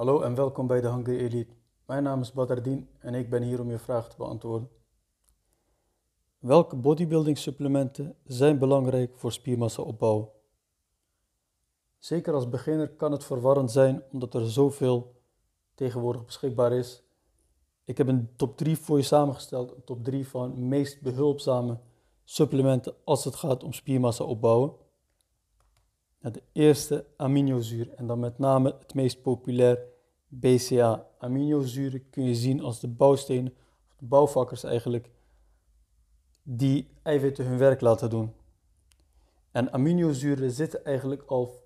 Hallo en welkom bij de Hungry Elite. Mijn naam is Badardin en ik ben hier om je vraag te beantwoorden. Welke bodybuilding supplementen zijn belangrijk voor spiermassaopbouw? Zeker als beginner kan het verwarrend zijn omdat er zoveel tegenwoordig beschikbaar is. Ik heb een top 3 voor je samengesteld, een top 3 van meest behulpzame supplementen als het gaat om spiermassa opbouwen. De eerste aminozuur en dan met name het meest populair BCA. Aminozuren kun je zien als de bouwstenen, of de bouwvakkers eigenlijk, die eiwitten hun werk laten doen. En aminozuren zitten eigenlijk al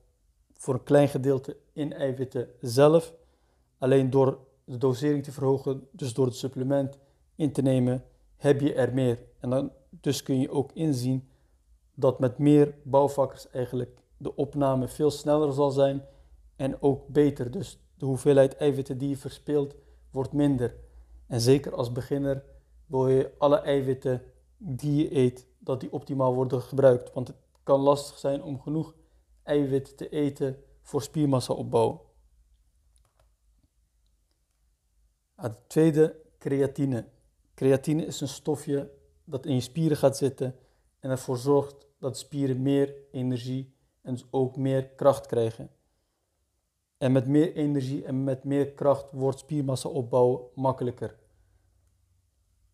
voor een klein gedeelte in eiwitten zelf. Alleen door de dosering te verhogen, dus door het supplement in te nemen, heb je er meer. En dan, dus kun je ook inzien dat met meer bouwvakkers eigenlijk de opname veel sneller zal zijn en ook beter. Dus de hoeveelheid eiwitten die je verspeelt wordt minder. En zeker als beginner wil je alle eiwitten die je eet, dat die optimaal worden gebruikt. Want het kan lastig zijn om genoeg eiwitten te eten voor spiermassa opbouw. Het tweede, creatine. Creatine is een stofje dat in je spieren gaat zitten en ervoor zorgt dat spieren meer energie en dus ook meer kracht krijgen. En met meer energie en met meer kracht wordt spiermassa opbouwen makkelijker.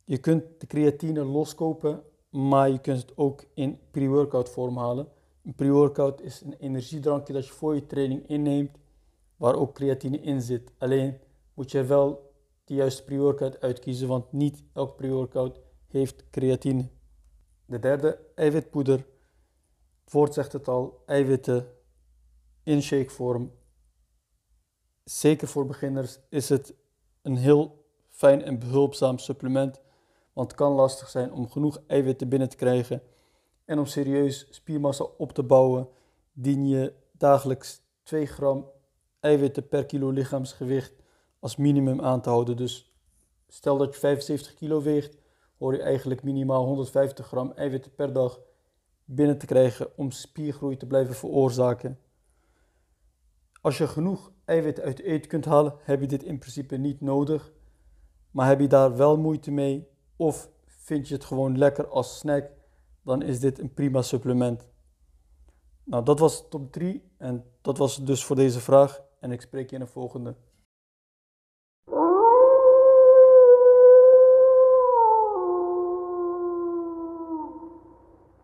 Je kunt de creatine loskopen, maar je kunt het ook in pre-workout vorm halen. Een pre-workout is een energiedrankje dat je voor je training inneemt, waar ook creatine in zit. Alleen moet je wel de juiste pre-workout uitkiezen, want niet elk pre-workout heeft creatine. De derde, eiwitpoeder. Woord zegt het al, eiwitten in shakevorm. Zeker voor beginners is het een heel fijn en behulpzaam supplement, want het kan lastig zijn om genoeg eiwitten binnen te krijgen. En om serieus spiermassa op te bouwen, dien je dagelijks 2 gram eiwitten per kilo lichaamsgewicht als minimum aan te houden. Dus stel dat je 75 kilo weegt, hoor je eigenlijk minimaal 150 gram eiwitten per dag binnen te krijgen om spiergroei te blijven veroorzaken. Als je genoeg eiwitten uit eten kunt halen, heb je dit in principe niet nodig. Maar heb je daar wel moeite mee of vind je het gewoon lekker als snack, dan is dit een prima supplement. Nou, dat was top 3 en dat was het dus voor deze vraag en ik spreek je in de volgende.